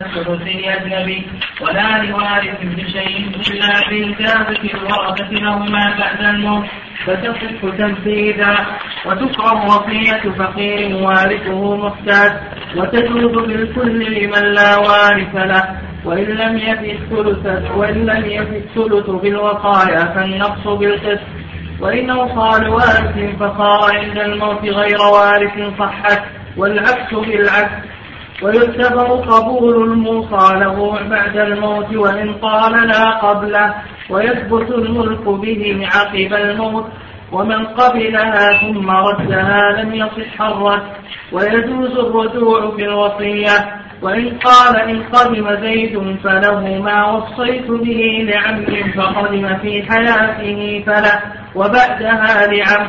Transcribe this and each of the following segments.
ثلثي أجنبي ولا لوارث بشيء إلا بإجابة الورثة لهما بعد الموت فتصح تنفيذا وتكره وصية فقير وارثه محتاج وتجوز بالكل لمن لا وارث له وإن لم يفي الثلث وإن لم يفي الثلث بالوقايا فالنقص بالقسط وإن أوصى لوارث فصار عند الموت غير وارث صحت والعكس بالعكس ويعتبر قبول الموصى له بعد الموت وإن قال لا قبله ويثبت الملك به عقب الموت. ومن قبلها ثم ردها لم يصح الرد. ويجوز الرجوع في الوصية وإن قال إن قدم زيد فله ما وصيت به لعم فقدم في حياته فله وبعدها لعم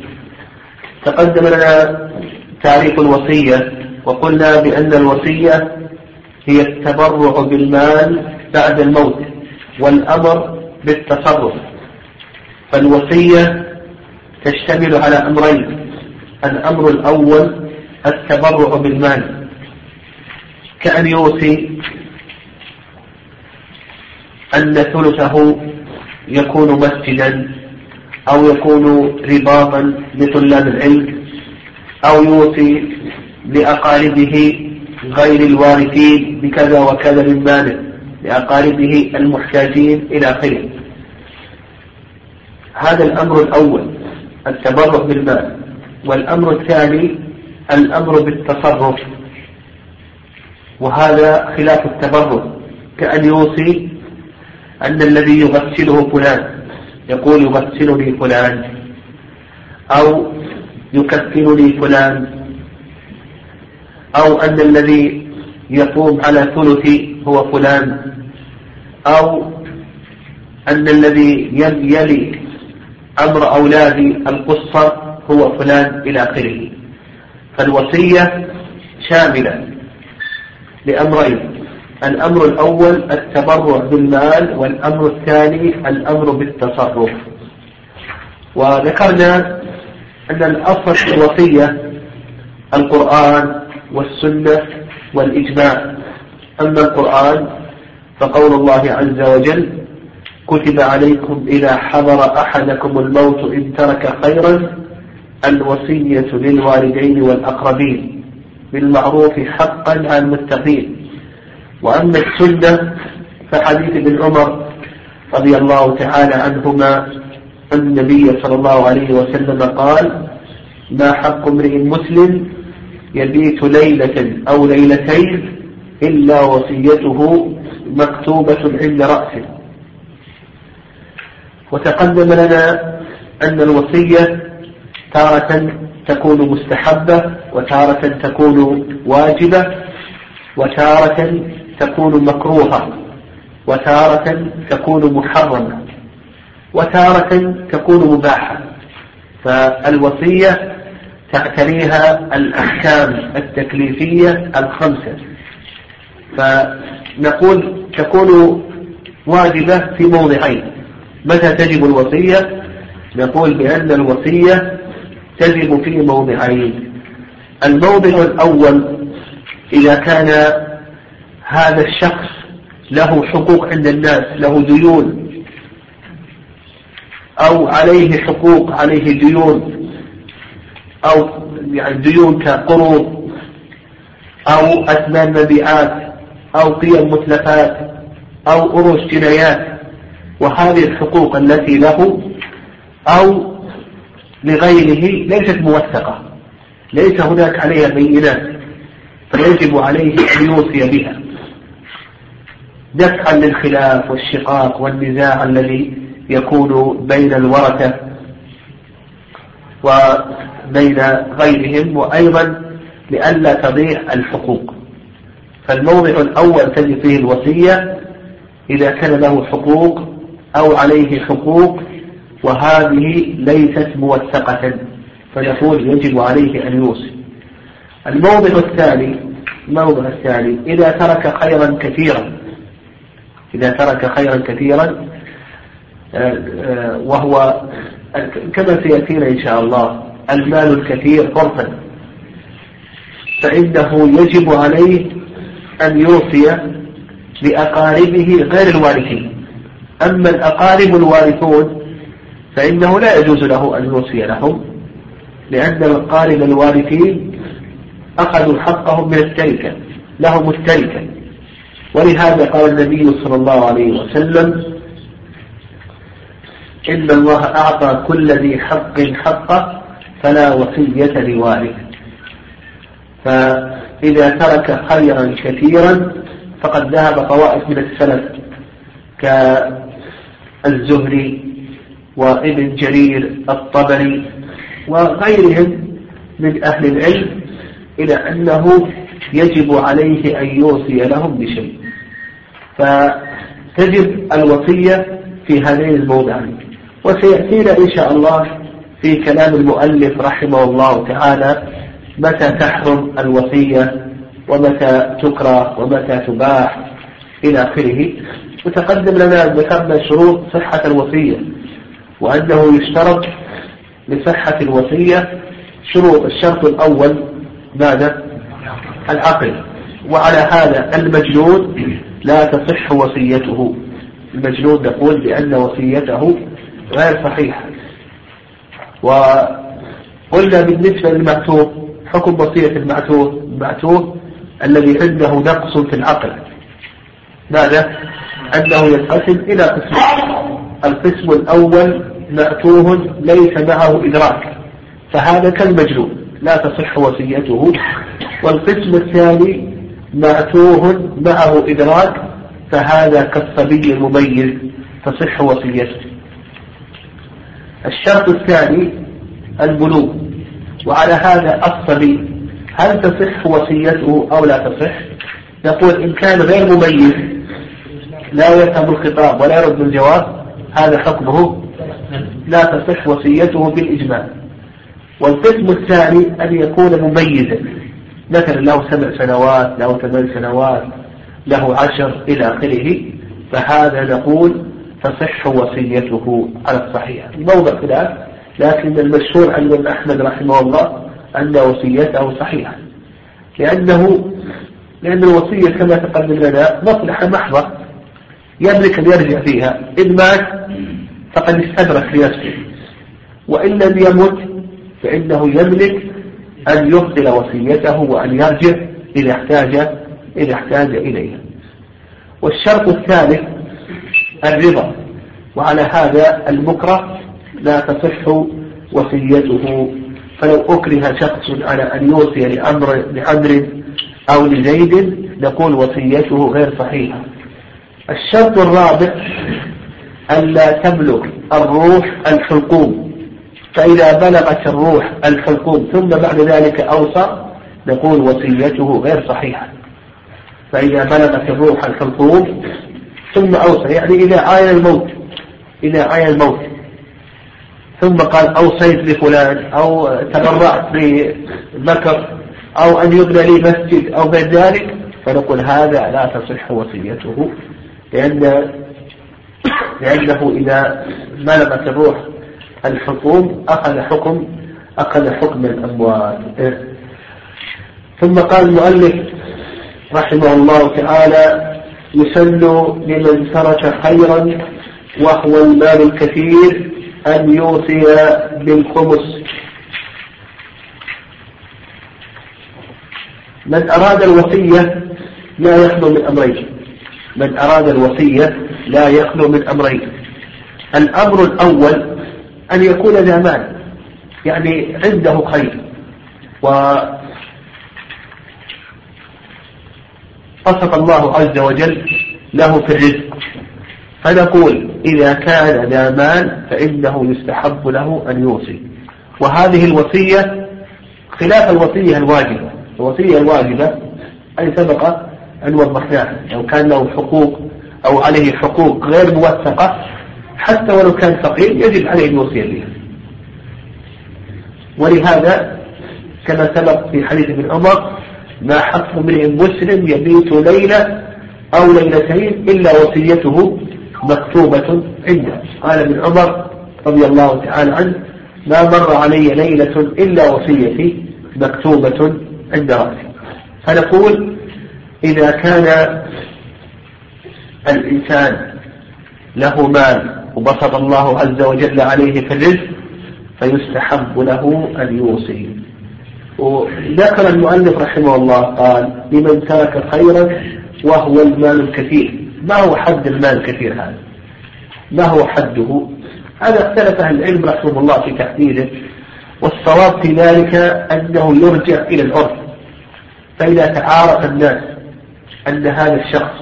تقدم لنا تعريف الوصية وقلنا بأن الوصية هي التبرع بالمال بعد الموت والأمر بالتصرف. فالوصية تشتمل على أمرين الأمر الأول التبرع بالمال. كأن يوصي أن ثلثه يكون مسجدا أو يكون رباطا لطلاب العلم أو يوصي لأقاربه غير الوارثين بكذا وكذا من ماله لأقاربه المحتاجين إلى آخره هذا الأمر الأول التبرع بالمال. والأمر الثاني الأمر بالتصرف. وهذا خلاف التبرع كأن يوصي أن الذي يغسله فلان يقول يغسلني فلان أو يكفنني فلان أو أن الذي يقوم على ثلثي هو فلان أو أن الذي يلي أمر أولادي القصة هو فلان إلى آخره. فالوصية شاملة لأمرين. الأمر الأول التبرع بالمال والأمر الثاني الأمر بالتصرف. وذكرنا أن الأصل في الوصية القرآن والسنة والإجماع. أما القرآن فقول الله عز وجل كتب عليكم إذا حضر أحدكم الموت إن ترك خيرا الوصية للوالدين والأقربين بالمعروف حقا على المتقين. وأما السنة فحديث ابن عمر رضي الله تعالى عنهما أن النبي صلى الله عليه وسلم قال ما حق امرئ مسلم يبيت ليلة أو ليلتين إلا وصيته مكتوبة عند رأسه. وتقدم لنا أن الوصية تارة تكون مستحبة وتارة تكون واجبة وتارة تكون مكروهة وتارة تكون محرمة وتارة تكون مباحة. فالوصية تعتريها الأحكام التكليفية الخمسة. فنقول تكون واجبة في موضعين. متى تجب الوصية؟ نقول بأن الوصية تجب في موضعين. الموضع الأول إذا كان هذا الشخص له حقوق عند الناس له ديون. أو عليه حقوق عليه ديون. أو يعني ديون كقروض. أو أثمان مبيعات أو قيم متلفات. أو أروش جنايات. وهذه الحقوق التي له أو لغيره ليست موثقة. ليس هناك عليها بينات. فيجب عليه أن يوصي بها. دفعا للخلاف والشقاق والنزاع الذي يكون بين الورثة وبين غيرهم وأيضا لئلا تضيع الحقوق. فالموضع الأول تجد فيه الوصية إذا كان له حقوق أو عليه حقوق وهذه ليست موثقة فنقول يجب عليه أن يوصي. الموضع الثاني الموضع الثاني إذا ترك خيرا كثيرا إذا ترك خيرا كثيرا آه، آه، وهو كما سيأتينا إن شاء الله المال الكثير فرصا. فإنه يجب عليه أن يوصي لأقاربه غير الوارثين. أما الأقارب الوارثون فإنه لا يجوز له أن يوصي لهم لأن الأقارب الوارثين أخذوا حقهم من التركة لهم التركة. ولهذا قال النبي صلى الله عليه وسلم إن الله أعطى كل ذي حق حقه فلا وصية لوارث فإذا ترك خيرا كثيرا فقد ذهب طوائف من السلف كالزهري وابن جرير الطبري وغيرهم من أهل العلم إلى أنه يجب عليه أن يوصي لهم بشيء. فتجب الوصية في هذين الموضعين وسيأتينا إن شاء الله في كلام المؤلف رحمه الله تعالى متى تحرم الوصية ومتى تكره ومتى تباح إلى آخره وتقدم لنا ذكرنا شروط صحة الوصية وأنه يشترط لصحة الوصية شروط الشرط الأول ماذا؟ العقل وعلى هذا المجنون لا تصح وصيته. المجنون نقول بأن وصيته غير صحيحة وقلنا بالنسبة للمعتوه حكم وصية المعتوه المعتوه الذي عنده نقص في العقل. ماذا؟ أنه ينقسم إلى قسمين القسم الأول مأتوه ليس معه إدراك. فهذا كالمجنون لا تصح وصيته. والقسم الثاني مأتوه معه إدراك فهذا كالصبي المميز تصح وصيته. الشرط الثاني البلوغ وعلى هذا الصبي هل تصح وصيته أو لا تصح؟ نقول إن كان غير مميز لا يفهم الخطاب ولا يرد الجواب هذا حكمه لا تصح وصيته بالإجماع. والقسم الثاني أن يكون مميزا. مثلا له سبع سنوات له ثمان سنوات له عشر إلى آخره. فهذا نقول تصح وصيته على الصحيح. موضع خلاف لكن المشهور عن الإمام أحمد رحمه الله أن وصيته صحيحة. لأنه لأن الوصية كما تقدم لنا مصلحة محضة يملك أن يرجع فيها. إن مات فقد استدرك لنفسه. وإن لم يمت فإنه يملك أن يبطل وصيته وأن يرجع إذا احتاج إذا احتاج إليها. والشرط الثالث الرضا. وعلى هذا المكره لا تصح وصيته. فلو أكره شخص على أن يوصي لأمر, لأمر أو لزيد نقول وصيته غير صحيحة. الشرط الرابع ألا تبلغ الروح الحلقوم. فإذا بلغت الروح الحلقوم ثم بعد ذلك أوصى نقول وصيته غير صحيحة. فإذا بلغت الروح الحلقوم ثم أوصى يعني إذا آين الموت إذا آين الموت. ثم قال أوصيت لفلان أو تبرعت بمكر أو أن يبنى لي مسجد أو غير ذلك فنقول هذا لا تصح وصيته لأن لأنه إذا بلغت الروح الحكوم أخذ حكم أخذ حكم الأموال ثم قال المؤلف رحمه الله تعالى يسن لمن ترك خيرا وهو المال الكثير أن يوصي بالخمس. من أراد الوصية لا يخلو من أمرين. من أراد الوصية لا يخلو من أمرين. الأمر الأول أن يكون ذا مال. يعني عنده خير. و قصد الله عز وجل له في الرزق. فنقول إذا كان ذا مال فإنه يستحب له أن يوصي. وهذه الوصية خلاف الوصية الواجبة. الوصية الواجبة أي سبق أن وضحناها. لو كان له حقوق أو عليه حقوق غير موثقة حتى ولو كان فقير يجب عليه أن يوصي بها ولهذا كما سبق في حديث ابن عمر ما حق امرئ مسلم يبيت ليلة أو ليلتين إلا وصيته مكتوبة عنده. قال ابن عمر رضي الله تعالى عنه ما مر علي ليلة إلا وصيتي مكتوبة عند رأسي. فنقول إذا كان الإنسان له مال وبسط الله عز وجل عليه في الرزق فيستحب له أن يوصي وذكر المؤلف رحمه الله قال لمن ترك خيرا وهو المال الكثير. ما هو حد المال الكثير هذا؟ ما هو حده؟ هذا اختلف أهل العلم رحمه الله في تحديده والصواب في ذلك أنه يرجع إلى العرف. فإذا تعارف الناس أن هذا الشخص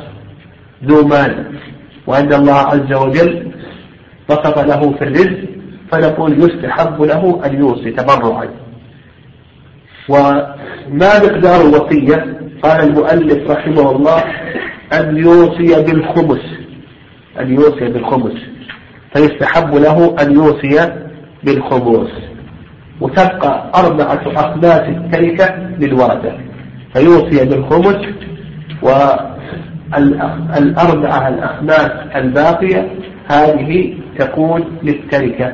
ذو مال وأن الله عز وجل بسط له في الرزق فنقول يستحب له أن يوصي تبرعا. وما مقدار الوصية قال المؤلف رحمه الله أن يوصي بالخمس أن يوصي بالخمس فيستحب له أن يوصي بالخمس وتبقى أربعة أخماس التركة للورثة فيوصي بالخمس والأربعة الأخماس الباقية هذه تكون للتركة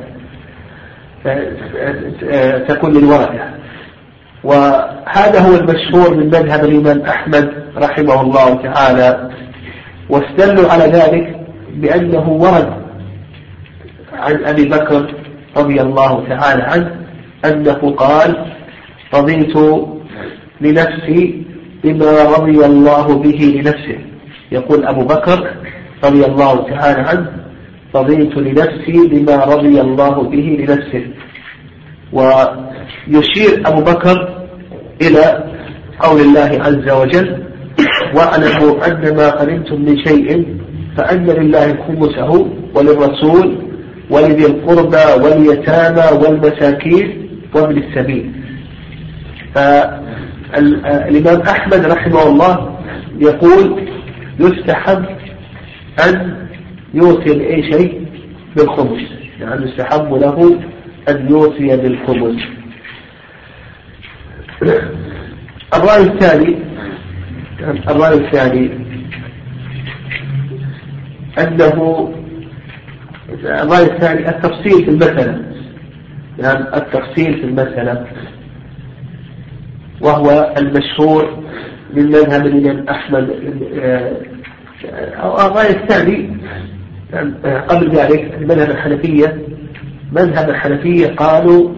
تكون للورثة. وهذا هو المشهور من مذهب الإمام أحمد رحمه الله تعالى واستدلوا على ذلك بأنه ورد عن أبي بكر رضي الله تعالى عنه أنه قال رضيت لنفسي بما رضي الله به لنفسه. يقول أبو بكر رضي الله تعالى عنه رضيت لنفسي بما رضي الله به لنفسه. ويشير أبو بكر إلى قول الله عز وجل واعلموا أن ما غنمتم من شيء فأن لله خمسه وللرسول ولذي القربى واليتامى والمساكين وابن السبيل. فالإمام أحمد رحمه الله يقول يستحب أن يوصي بأي شيء بالخمس يعني يستحب له أن يوصي بالخمس الرأي الثاني الرأي الثاني أنه الرأي الثاني التفصيل في المسألة. يعني التفصيل في المسألة. وهو المشهور من مذهب الإمام أحمد الرأي الثاني قبل ذلك المذهب الحنفية مذهب الحنفية قالوا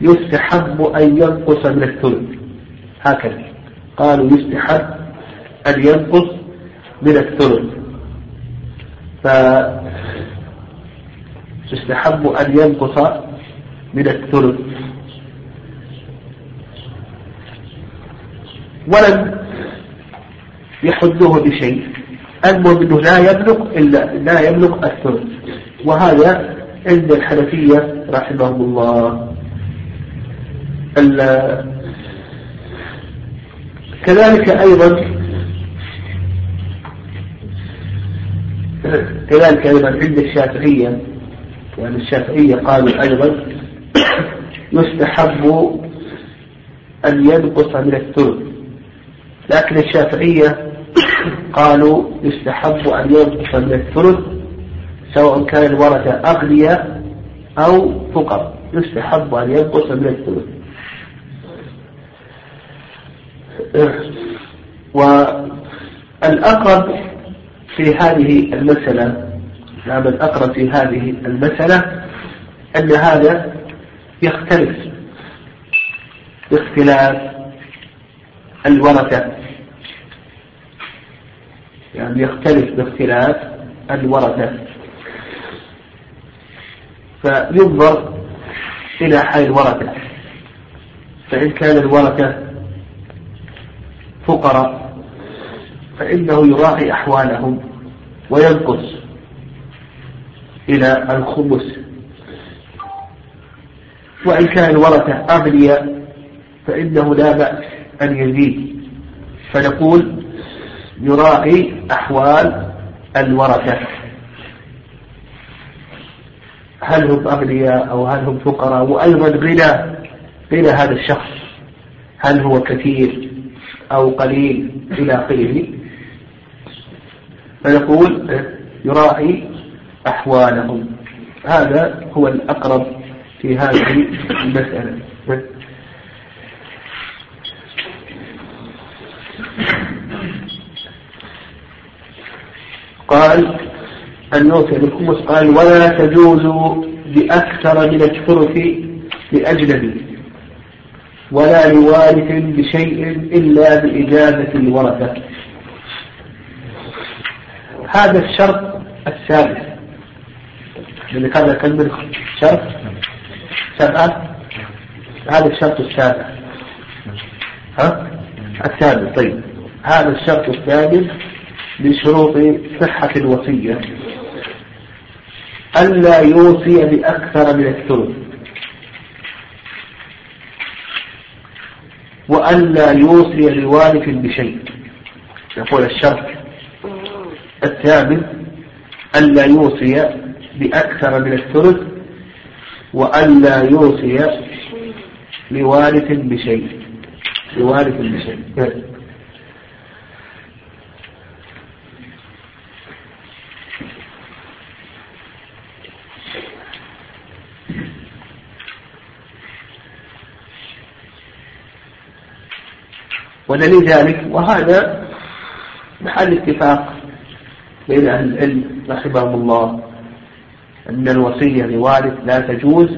يستحب أن ينقص من الثلث. هكذا قالوا يستحب أن ينقص من الثلث. ف يستحب أن ينقص من الثلث. ولم يحده بشيء. المهم أنه لا يبلغ إلا لا يبلغ الثلث وهذا عند الحنفية رحمهم الله. كذلك أيضا كذلك أيضا عند الشافعية يعني الشافعية قالوا أيضا يستحب أن ينقص من الثلث. لكن الشافعية قالوا يستحب أن ينقص من الثلث سواء كان الورثة أغنياء أو فقر يستحب أن ينقص من الثلث. والأقرب في هذه المسألة نعم الأقرب في هذه المسألة أن هذا يختلف باختلاف الورثة. يعني يختلف باختلاف الورثة. فينظر إلى حال الورثة. فإن كان الورثة فقراء فإنه يراعي أحوالهم وينقص إلى الخمس وإن كان الورثة أغنياء فإنه لا بأس أن يزيد. فنقول يراعي أحوال الورثة. هل هم أغنياء أو هل هم فقراء؟ وأيضا غنى غنى هذا الشخص. هل هو كثير أو قليل إلى آخره؟ فنقول يراعي أحوالهم. هذا هو الأقرب في هذه المسألة. قال النوفي بالخمس قال ولا تجوز بأكثر من الثلث لأجنبي ولا لوارث بشيء إلا بإجازة الورثة. هذا الشرط الثالث. اللي هذا كلمة شرط؟ سبعة. هذا الشرط السابع. ها؟ الثالث طيب. هذا الشرط الثالث بشروط صحة الوصية. ألا يوصي بأكثر من الثلث. وألا يوصي لوارث بشيء. يقول الشرط الثامن ألا يوصي بأكثر من الثلث وألا يوصي لوارث بشيء. لوارث بشيء. ودليل ذلك وهذا محل اتفاق بين أهل العلم رحمهم الله أن الوصية لوارث لا تجوز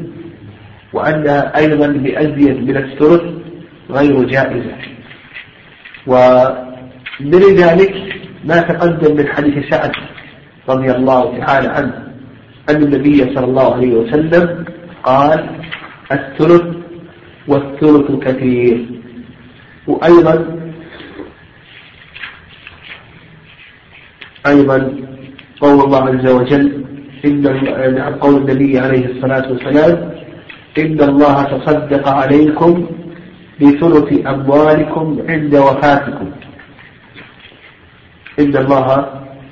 وأنها أيضا بأزيد من الثلث غير جائزة. ومن ذلك ما تقدم من حديث سعد رضي الله تعالى عنه أن النبي صلى الله عليه وسلم قال الثلث والثلث كثير. وأيضا أيضا قول الله عز وجل إن نعم، قول النبي عليه الصلاة والسلام إن الله تصدق عليكم بثلث أموالكم عند وفاتكم. إن الله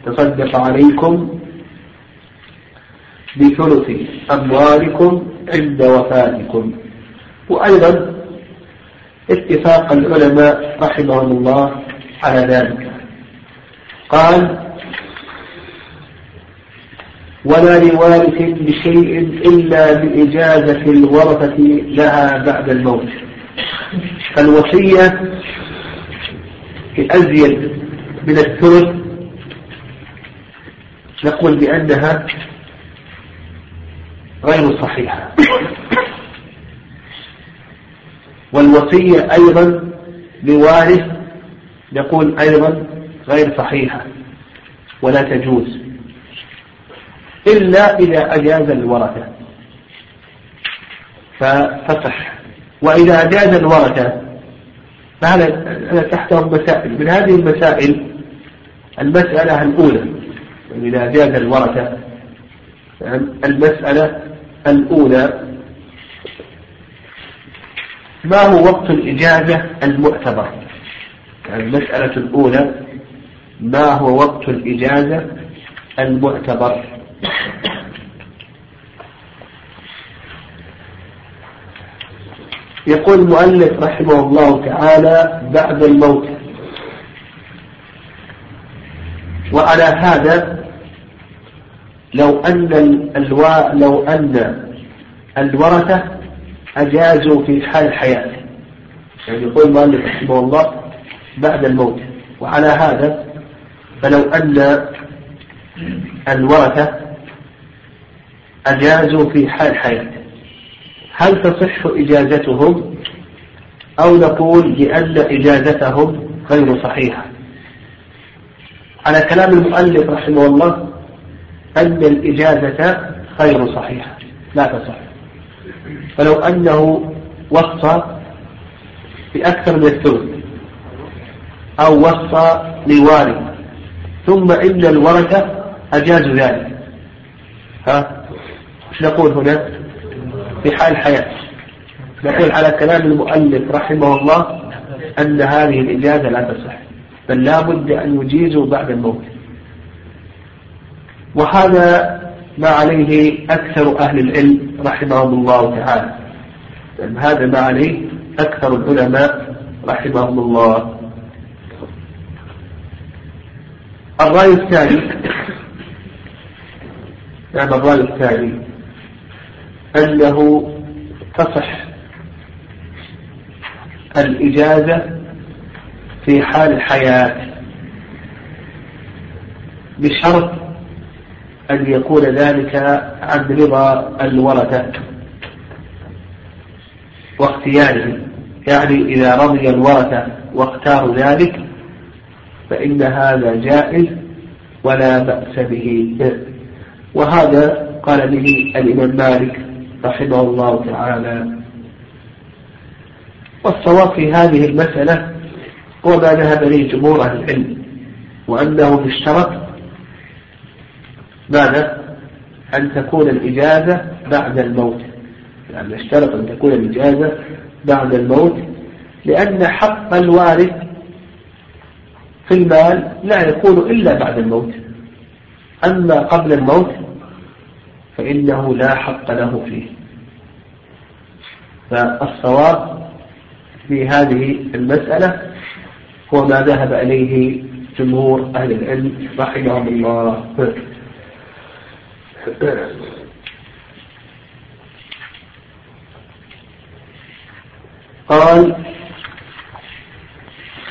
تصدق عليكم بثلث أموالكم عند وفاتكم. وأيضا اتفاق العلماء رحمهم الله على ذلك. قال ولا لوارث بشيء إلا بإجازة الورثة لها بعد الموت. فالوصية أزيد من الثلث نقول بأنها غير صحيحة. والوصية أيضا بوارث نقول أيضا غير صحيحة ولا تجوز إلا إذا أجاز الورثة. فتصح وإذا أجاز الورثة فهذا تحته مسائل من هذه المسائل المسألة الأولى. إذا أجاز الورثة المسألة الأولى ما هو وقت الإجازة المعتبر؟ المسألة الأولى ما هو وقت الإجازة المعتبر؟ يقول المؤلف رحمه الله تعالى بعد الموت. وعلى هذا لو أن الوا لو أن الورثة أجازوا في حال الحياة. يعني يقول المؤلف رحمه الله بعد الموت. وعلى هذا فلو أن الورثة أجازوا في حال حياته هل تصح إجازتهم أو نقول لأن إجازتهم غير صحيحة؟ على كلام المؤلف رحمه الله أن الإجازة غير صحيحة. لا تصح. فلو أنه وصى بأكثر من الثلث أو وصى لوالد ثم إن الورثة أجازوا ذلك. ها؟ إيش نقول هنا؟ في حال الحياة نقول على كلام المؤلف رحمه الله أن هذه الإجازة لا تصح بل لا بد أن يجيزوا بعد الموت. وهذا ما عليه أكثر أهل العلم رحمهم الله تعالى. هذا ما عليه أكثر العلماء رحمهم الله. الرأي الثاني نعم الرأي الثاني أنه تصح الإجازة في حال الحياة بشرط أن يكون ذلك عن رضا الورثة واختيارهم يعني إذا رضي الورثة واختاروا ذلك فإن هذا جائز ولا بأس به. وهذا قال به الإمام مالك رحمه الله تعالى. والصواب في هذه المسألة هو ما ذهب إليه جمهور أهل العلم وأنه اشترط ماذا؟ أن تكون الإجازة بعد الموت. يعني اشترط أن تكون الإجازة بعد الموت لأن حق الوارث في المال لا يكون إلا بعد الموت. أما قبل الموت فإنه لا حق له فيه. فالصواب في هذه المسألة هو ما ذهب إليه جمهور أهل العلم رحمهم الله. قال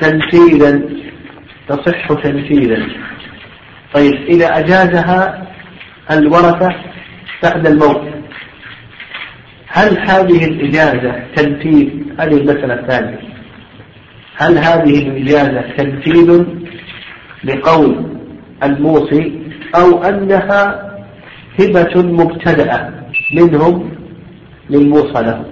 تنفيذا تصح تنفيذا طيب إذا أجازها الورثة بعد الموت هل هذه الإجازة تنفيذ هذه المسألة الثانية. هل هذه الإجازة تنفيذ لقول الموصي أو أنها هبة مبتدأة منهم للموصى له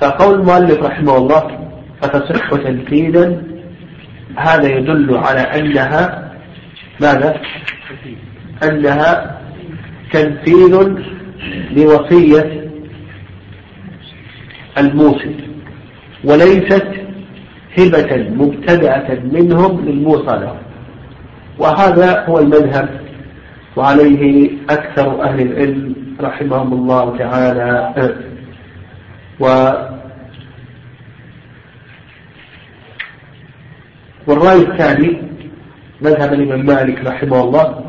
فقول المؤلف رحمه الله فتصح تنفيذا هذا يدل على أنها ماذا؟ أنها تنفيذ لوصية الموصي وليست هبة مبتدأة منهم للموصى له وهذا هو المذهب وعليه أكثر أهل العلم رحمهم الله تعالى. و والرأي الثاني مذهب الإمام مالك رحمه الله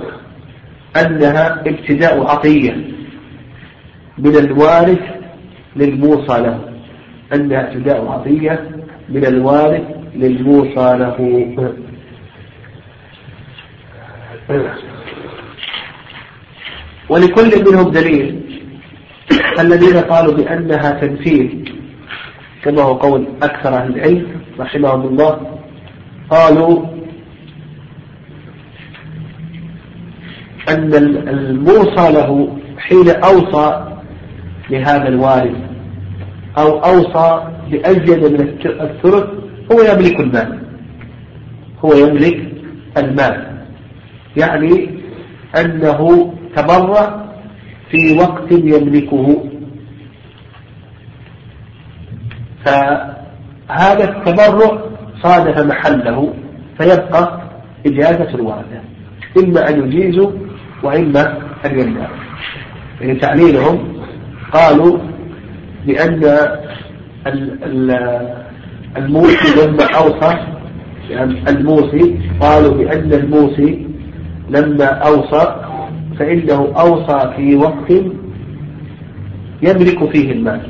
أنها ابتداء عطية من الوارث للموصى له. أنها ابتداء عطية من الوارث للموصى له. ولكل منهم دليل. الذين قالوا بأنها تنفيذ كما هو قول أكثر أهل العلم رحمهم الله قالوا أن الموصى له حين أوصى لهذا الوارث أو أوصى بأزيد من الثلث هو يملك المال. هو يملك المال. يعني أنه تبرع في وقت يملكه. فهذا التبرع صادف محله فيبقى إجازة الوارثة إما أن يجيزوا وإما أن يمنعوا يعني تعليلهم قالوا بأن الموصي لما أوصى يعني الموصي قالوا بأن الموصي لما أوصى فإنه أوصى في وقت يملك فيه المال.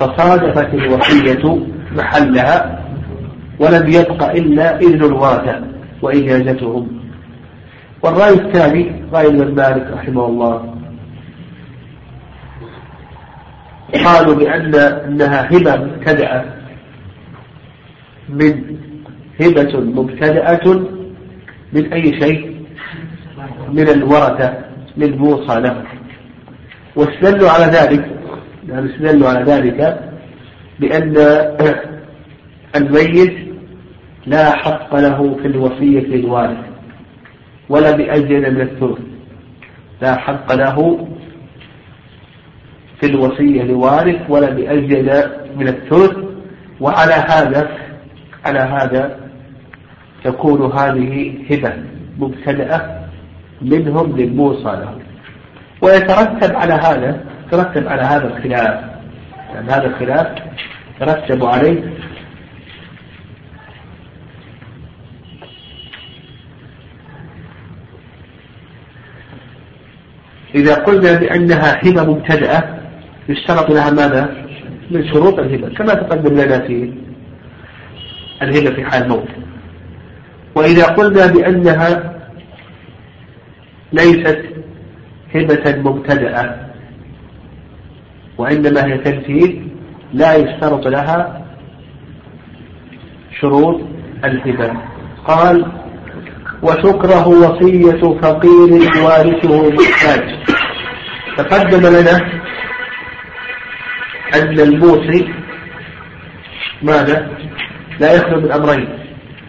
فصادفت الوصية محلها ولم يبق إلا إذن الوارثة وإجازتهم. والرأي الثاني رأي ابن مالك رحمه الله قالوا بأن أنها هبة مبتدأة من هبة مبتدأة من أي شيء؟ من الورثة للموصى له. واستدلوا على ذلك يعني استدلوا على ذلك بأن الميت لا حق له في الوصية للوارث ولا بأجل من الثلث. لا حق له في الوصية لوارث ولا بأجل من الثلث. وعلى هذا على هذا تكون هذه هبة مبتدأة منهم للموصى له. ويترتب على هذا يترتب على هذا الخلاف. يعني هذا الخلاف يترتب عليه إذا قلنا بأنها هبة مبتدأة يشترط لها ماذا؟ من شروط الهبة كما تقدم لنا في الهبة في حال موت وإذا قلنا بأنها ليست هبة مبتدأة وإنما هي تمثيل لا يشترط لها شروط الهبة. قال وتكره وصية فقير وارثه محتاج تقدم لنا أن الموصي ماذا؟ لا يخلو من أمرين.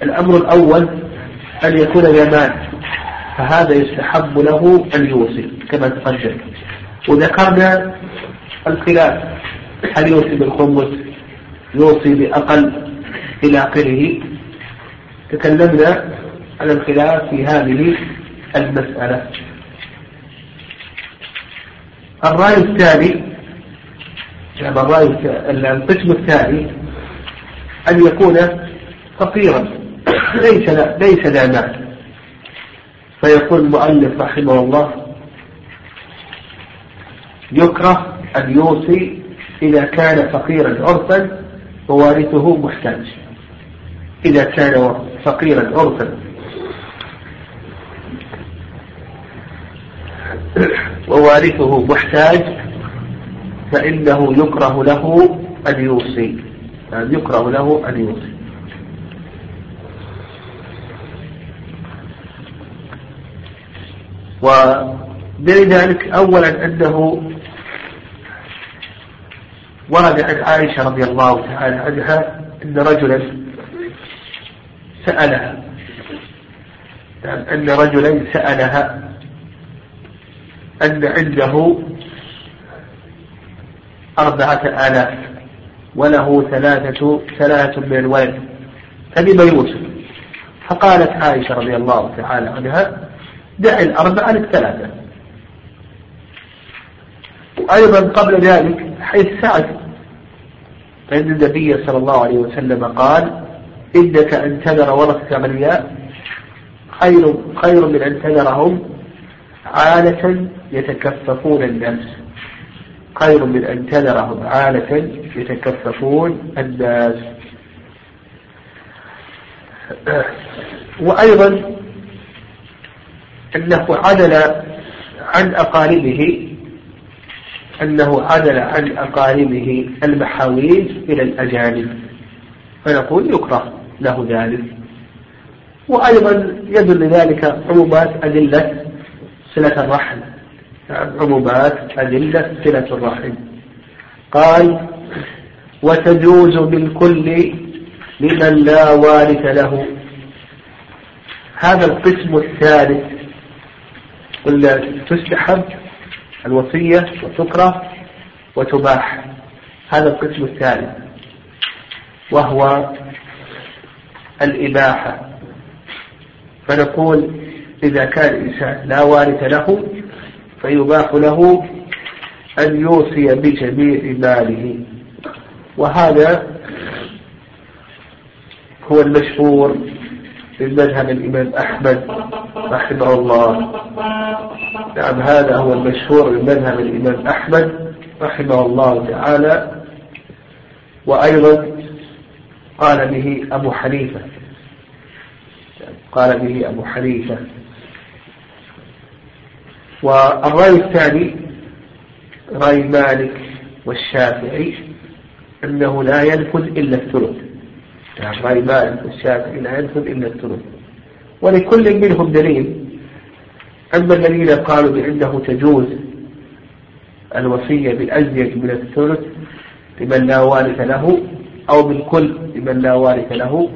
الأمر الأول أن يكون يمان فهذا يستحب له أن يوصي كما تقدم. وذكرنا الخلاف هل يوصي بالخمس؟ يوصي بأقل إلى آخره. تكلمنا على الخلاف في هذه المسألة. الرأي الثاني يعني الرأي القسم الثاني أن يكون فقيرا. ليس ليس ذا مال. فيقول المؤلف رحمه الله يكره أن يوصي إذا كان فقيرا عرفا ووارثه محتاج. إذا كان فقيرا عرفا. ووارثه محتاج فإنه يكره له أن يوصي. يعني يكره له أن يوصي. ذلك أولا أنه ورد عن عائشة رضي الله تعالى عنها أن رجلا سألها. يعني أن رجلا سألها أن عنده أربعة آلاف وله ثلاثة ثلاثة من الولد فبما يوسف فقالت عائشة رضي الله تعالى عنها دع الأربعة للثلاثة. وأيضا قبل ذلك حيث سعد فإن النبي صلى الله عليه وسلم قال إنك أن تذر ورثة أغنياء خير خير من أن تذرهم عالة يتكففون الناس خير من أن تذرهم عالة يتكففون الناس. وأيضا أنه عدل عن أقاربه أنه عدل عن أقاربه المحاويج إلى الأجانب. فنقول يكره له ذلك. وأيضا يدل ذلك عمومات أدلة صلة الرحم. عمومات أدلة صلة الرحم. قال وتجوز بالكل لمن لا وارث له. هذا القسم الثالث تستحب الوصية وتكره وتباح. هذا القسم الثالث وهو الإباحة. فنقول إذا كان الإنسان لا وارث له فيباح له أن يوصي بجميع ماله. وهذا هو المشهور من مذهب الإمام أحمد رحمه الله. نعم هذا هو المشهور من مذهب الإمام أحمد رحمه الله تعالى. وأيضا قال به أبو حنيفة. قال به أبو حنيفة. والرأي الثاني رأي مالك والشافعي أنه لا ينفذ إلا الثلث. رأي مالك والشافعي لا ينفذ إلا الثلث ولكل منهم دليل. أما الذين قالوا بأنه تجوز الوصية بالأزيد من الثلث لمن لا وارث له أو بالكل لمن لا وارث له.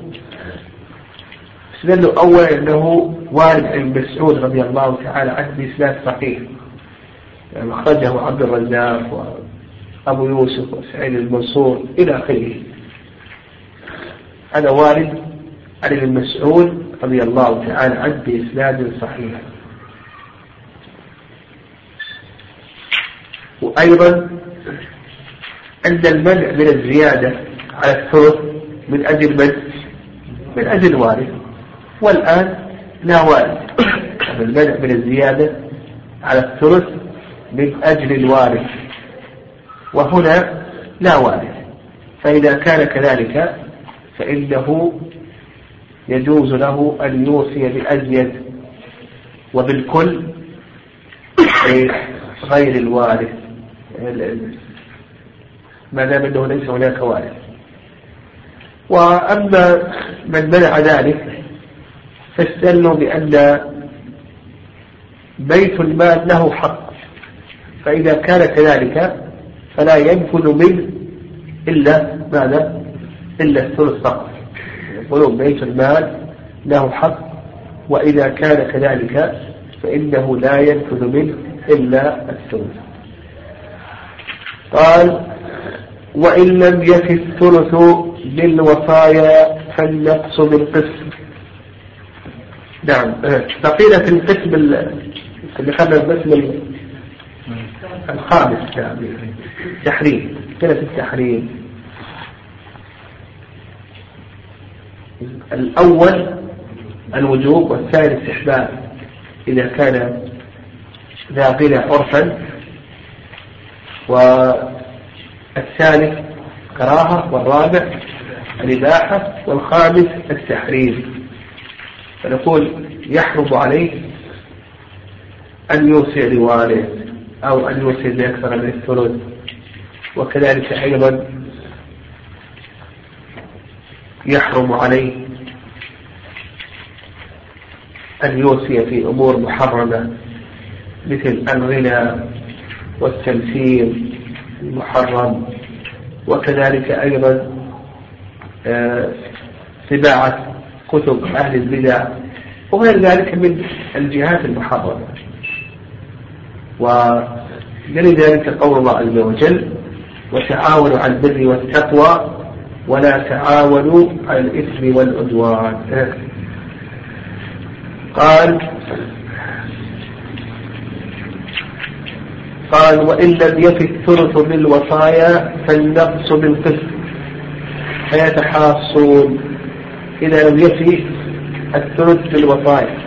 استدلوا أولا أنه وارد عن مسعود رضي الله تعالى عنه بإسناد صحيح. يعني أخرجه عبد الرزاق وأبو يوسف وسعيد المنصور إلى آخره. هذا وارد عن ابن مسعود رضي الله تعالى عنه بإسناد صحيح. وأيضا عند المنع من الزيادة على الثلث من أجل من؟ من أجل الوارث والآن لا وارث المنع من الزيادة على الثلث من أجل الوارث وهنا لا وارث فإذا كان كذلك فإنه يجوز له أن يوصي بأزيد وبالكل غير الوارث. ما دام أنه ليس هناك وارث. وأما من منع ذلك فاستدلوا بأن بيت المال له حق. فإذا كان كذلك فلا ينفذ منه إلا ماذا؟ إلا الثلث فقط. يقولون بيت المال له حق وإذا كان كذلك فإنه لا ينفذ منه إلا الثلث. قال وإن لم يفي الثلث للوصايا فالنقص بالقسم نعم. بقينا في القسم اللي خلنا القسم الخامس يعني. التحريم كده في التحريم. الأول الوجوب والثاني الاستحباب إذا كان ذا غنى عرفا والثالث كراهة والرابع الإباحة والخامس التحريم فنقول يحرم عليه أن يوصي لوالده أو أن يوصي بأكثر من الثلث وكذلك أيضا يحرم عليه أن يوصي في أمور محرمة مثل الغنى والتمثيل المحرم وكذلك أيضا طباعة آه، كتب أهل البدع وغير ذلك من الجهات المحرمة. ولذلك قول الله عز وجل وتعاونوا على البر والتقوى ولا تعاونوا على الإثم والعدوان. قال قال وإن لم يفي الثلث بالوصايا فالنقص بالقسم فيتحاصون. إذا لم يفي الثلث بالوصايا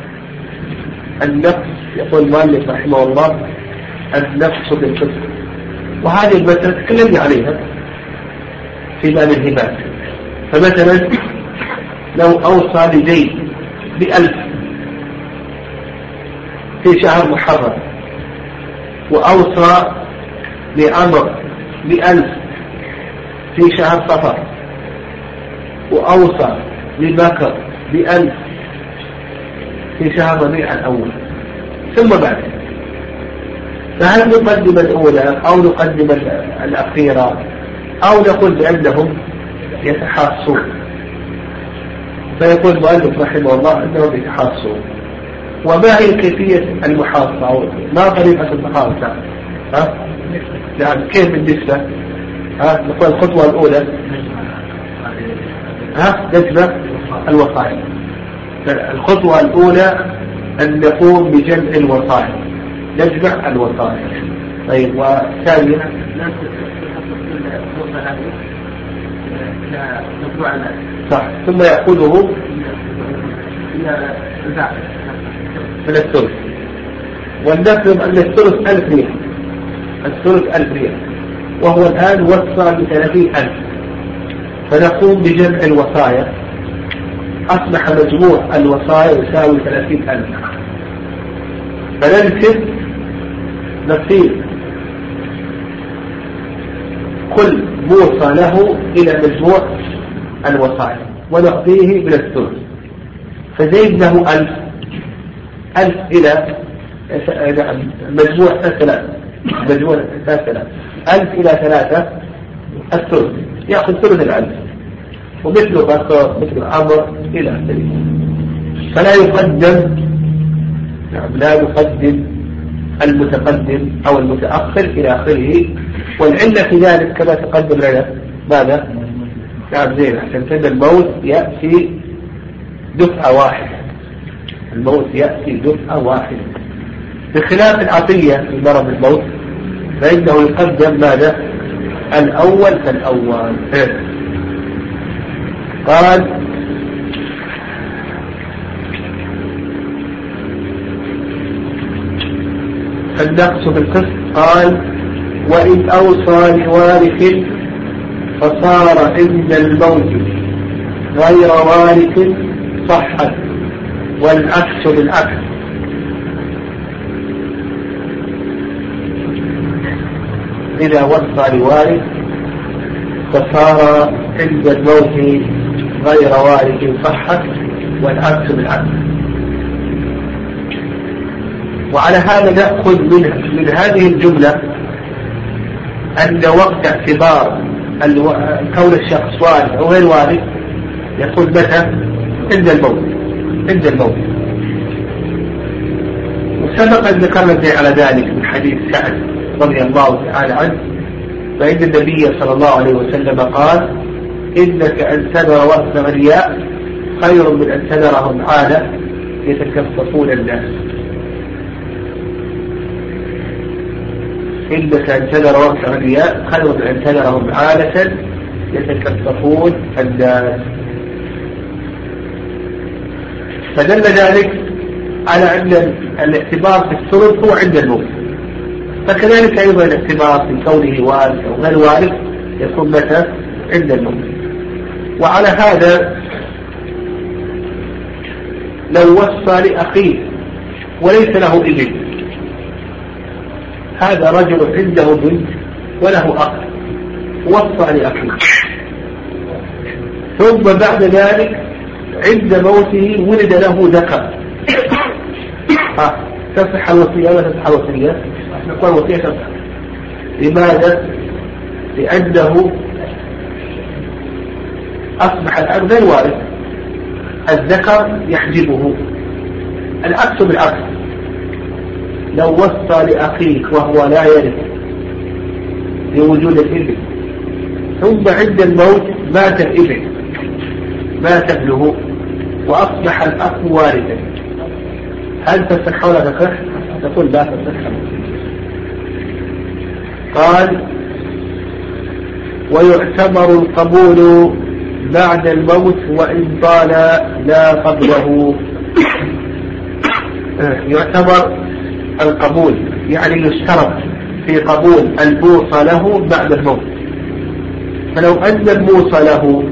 النقص يقول المؤلف رحمه الله النقص بالقسم وهذه المسألة تكلمنا عليها. في باب الهبات. فمثلا لو أوصى لزيد بألف في شهر محرم وأوصى لعمر بألف في شهر صفر وأوصى لبكر بألف في شهر ربيع الأول. ثم بعد فهل نقدم الأولى أو نقدم الأخيرة؟ أو نقول بأنهم يتحاصون. فيقول المؤلف رحمه الله أنهم يتحاصون. وما هي كيفية المحاصة ما طريقة المحاصة ها؟ يعني كيف بالنسبة؟ ها؟ نقول الخطوة الأولى. ها؟ نجمع الوصايا. الخطوة الأولى أن نقوم بجمع الوصايا. نجمع الوصايا. طيب والثانية؟ صح. ثم يأخذه من الثلث. ولنفرض أن الثلث ألف ريال. الثلث ألف ريال. وهو الآن وصى بثلاثين ألف. فنقوم بجمع الوصايا. أصبح مجموع الوصايا يساوي ثلاثين ألف. فننسب نصيب. كل موصى له إلى مجموع الوصايا ونعطيه من الثلث. فزيد له ألف ألف إلى مجموع ثلاثة مجموع ثلاثة ألف إلى ثلاثة الثلث. يأخذ ثلث الألف. ومثل بكر مثل عمر إلى آخره. فلا يقدم نعم لا يقدم المتقدم أو المتأخر إلى آخره والعلة في ذلك كما تقدم لنا ماذا؟ نعم زين عشان الموت يأتي دفعة واحدة. الموت يأتي دفعة واحدة. بخلاف العطية في مرض الموت فإنه يقدم ماذا؟ الأول فالأول. قال النقص في القسط. قال وإن أوصى لوارث فصار عند الموت غير وارث صحت والعكس بالعكس. إذا وصى لوارث فصار عند الموت غير وارث صحت والعكس بالعكس. وعلى هذا نأخذ من, من هذه الجملة أن وقت اعتبار كون الشخص وارث أو غير وارث يكون متى؟ عند الموت. عند الموت. وسبق أن ذكرنا على ذلك من حديث سعد رضي الله تعالى عنه فإن النبي صلى الله عليه وسلم قال إنك أن تذر وقت غرياء خير من أن تذرهم عالة يتكففون الناس. تذر وقت غرياء خير من أن تذرهم عالة يتكففون الناس. فدل ذلك على أن الاعتبار في الثلث هو عند الموت فكذلك أيضا الاعتبار في كونه وارث أو غير وارث يكون متى عند الموت وعلى هذا لو وصى لأخيه وليس له ابن هذا رجل عنده بنت وله أخ وصى لأخيه. ثم بعد ذلك عند موته ولد له ذكر. تصح الوصية ولا تصح الوصية؟ نقول الوصية تصح لماذا؟ لأنه أصبح الآن غير وارث الذكر يحجبه. العكس بالعكس لو وصى لأخيك وهو لا يرث لوجود الابن ثم عند الموت مات الابن مات ابنه وأصبح الأخ وارثا. هل تصح ولا تصح؟ تقول لا تصح قال ويعتبر القبول بعد الموت وإن طال لا قبله. يعتبر القبول يعني يشترط في قبول الموصى له بعد الموت. فلو أن الموصى له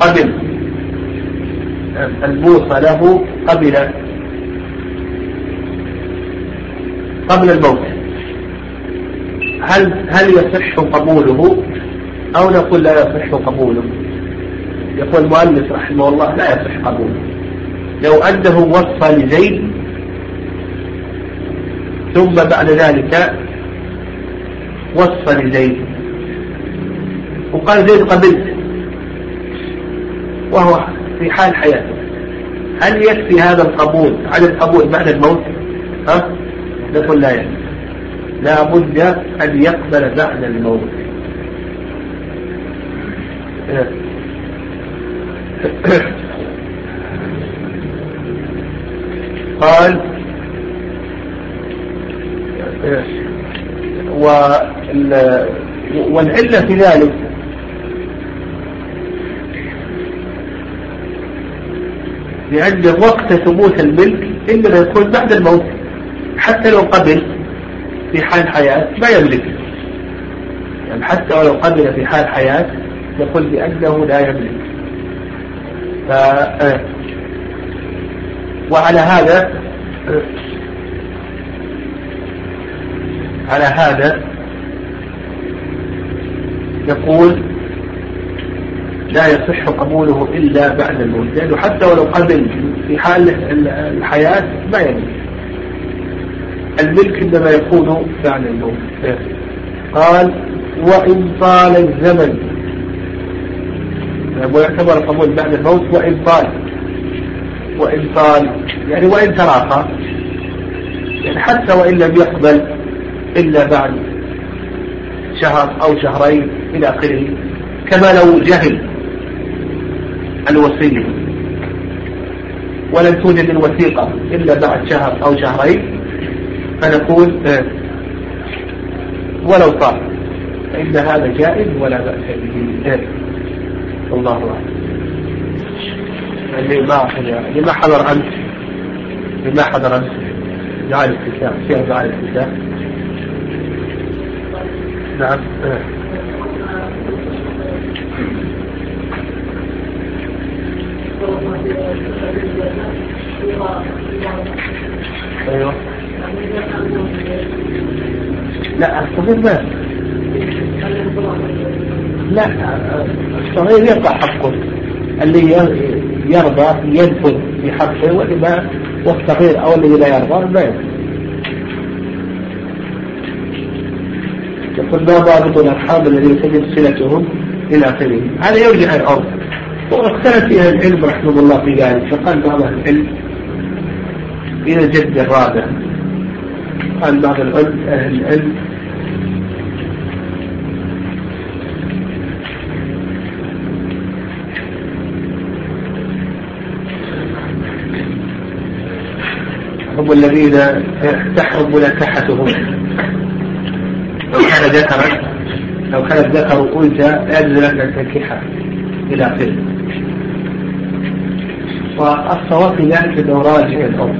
قبل الموصى له قبل قبل الموت. هل هل يصح قبوله أو نقول لا يصح قبوله؟ يقول المؤلف رحمه الله لا يصح قبوله. لو أنه وصى لزيد ثم بعد ذلك وصى لزيد. وقال زيد قبلت. وهو في حال حياته. هل يكفي هذا القبول؟ عن القبول بعد الموت؟ ها؟ نقول لا يكفي. لا بد أن يقبل بعد الموت. قال والعلة في ذلك. لأن وقت ثبوت الملك إنما يكون بعد الموت حتى لو قبل في حال حياة ما يملك. يعني حتى ولو قبل في حال حياة يقول بأنه لا يملك. ف... آه. وعلى هذا على هذا يقول لا يصح قبوله إلا بعد الموت لأنه حتى ولو قبل في حال الحياة ما يملك الملك إنما يكون بعد الموت. قال وإن طال الزمن. ويعتبر القبول بعد الموت وإن طال. وإن طال. يعني وإن تراخى. يعني حتى وإن لم يقبل إلا بعد شهر أو شهرين إلى آخره كما لو جهل الوصية ولم توجد الوثيقة إلا بعد شهر أو شهرين فنقول آه، ولو طال فإن هذا جائز ولا بأس به. آه، الله أعلم. اللي ما اللي ما حضر أنت اللي ما حضر أنت دعاء الافتتاح فيها دعاء الافتتاح نعم. أيوه. لا الصغير ما. لا الصغير يقع حقه. اللي يرضى ينفذ في حقه والصغير أو الذي لا يرضى ما ينفذ. يقول ما ضابط الأرحام الذين تجد صلتهم إلى آخره. هذا يرجع العرف واختلف فيها العلم رحمه الله في ذلك فقال بعض العلم إلى الجد الرابع. قال بعض العلم أهل العلم هم الذين تحرم مناكحتهم لو كان ذكرا لو كان الذكر أنثى يجوز لك أن تنكحها إلى آخره. والصواب في ذلك أنه راجع الأرض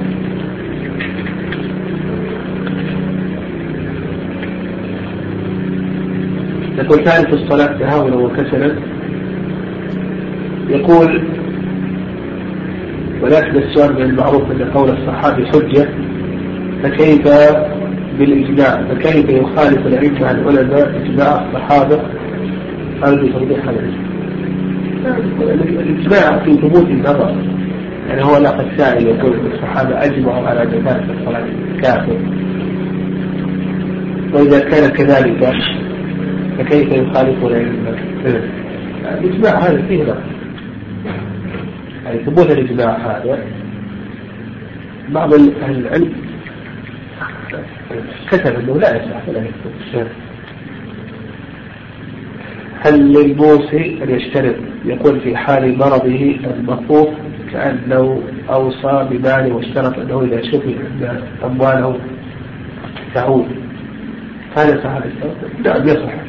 يقول ثالث الصلاة تهاونا وكسلا يقول ولكن السؤال من المعروف أن قول الصحابي حجة فكيف بالإجماع فكيف يخالف العلم عن العلماء إجماع الصحابة قالوا بتوضيح هذا الإجماع في ثبوت النظر. يعني هو لاقى السائل يقول الصحابة أجمعوا على جماعة الصلاة كافر وإذا كان كذلك فكيف يخالف العلم؟ الإجماع هذا فيه نظر. يعني ثبوت الإجماع هذا بعض أهل العلم كتب أنه لا يصح ولا يكتب. هل للموصي أن يشترط يقول في حال مرضه المخوف كأن لو أوصى بماله واشترط أنه إذا شفي أن أمواله تعود. هذا صح نعم يصح.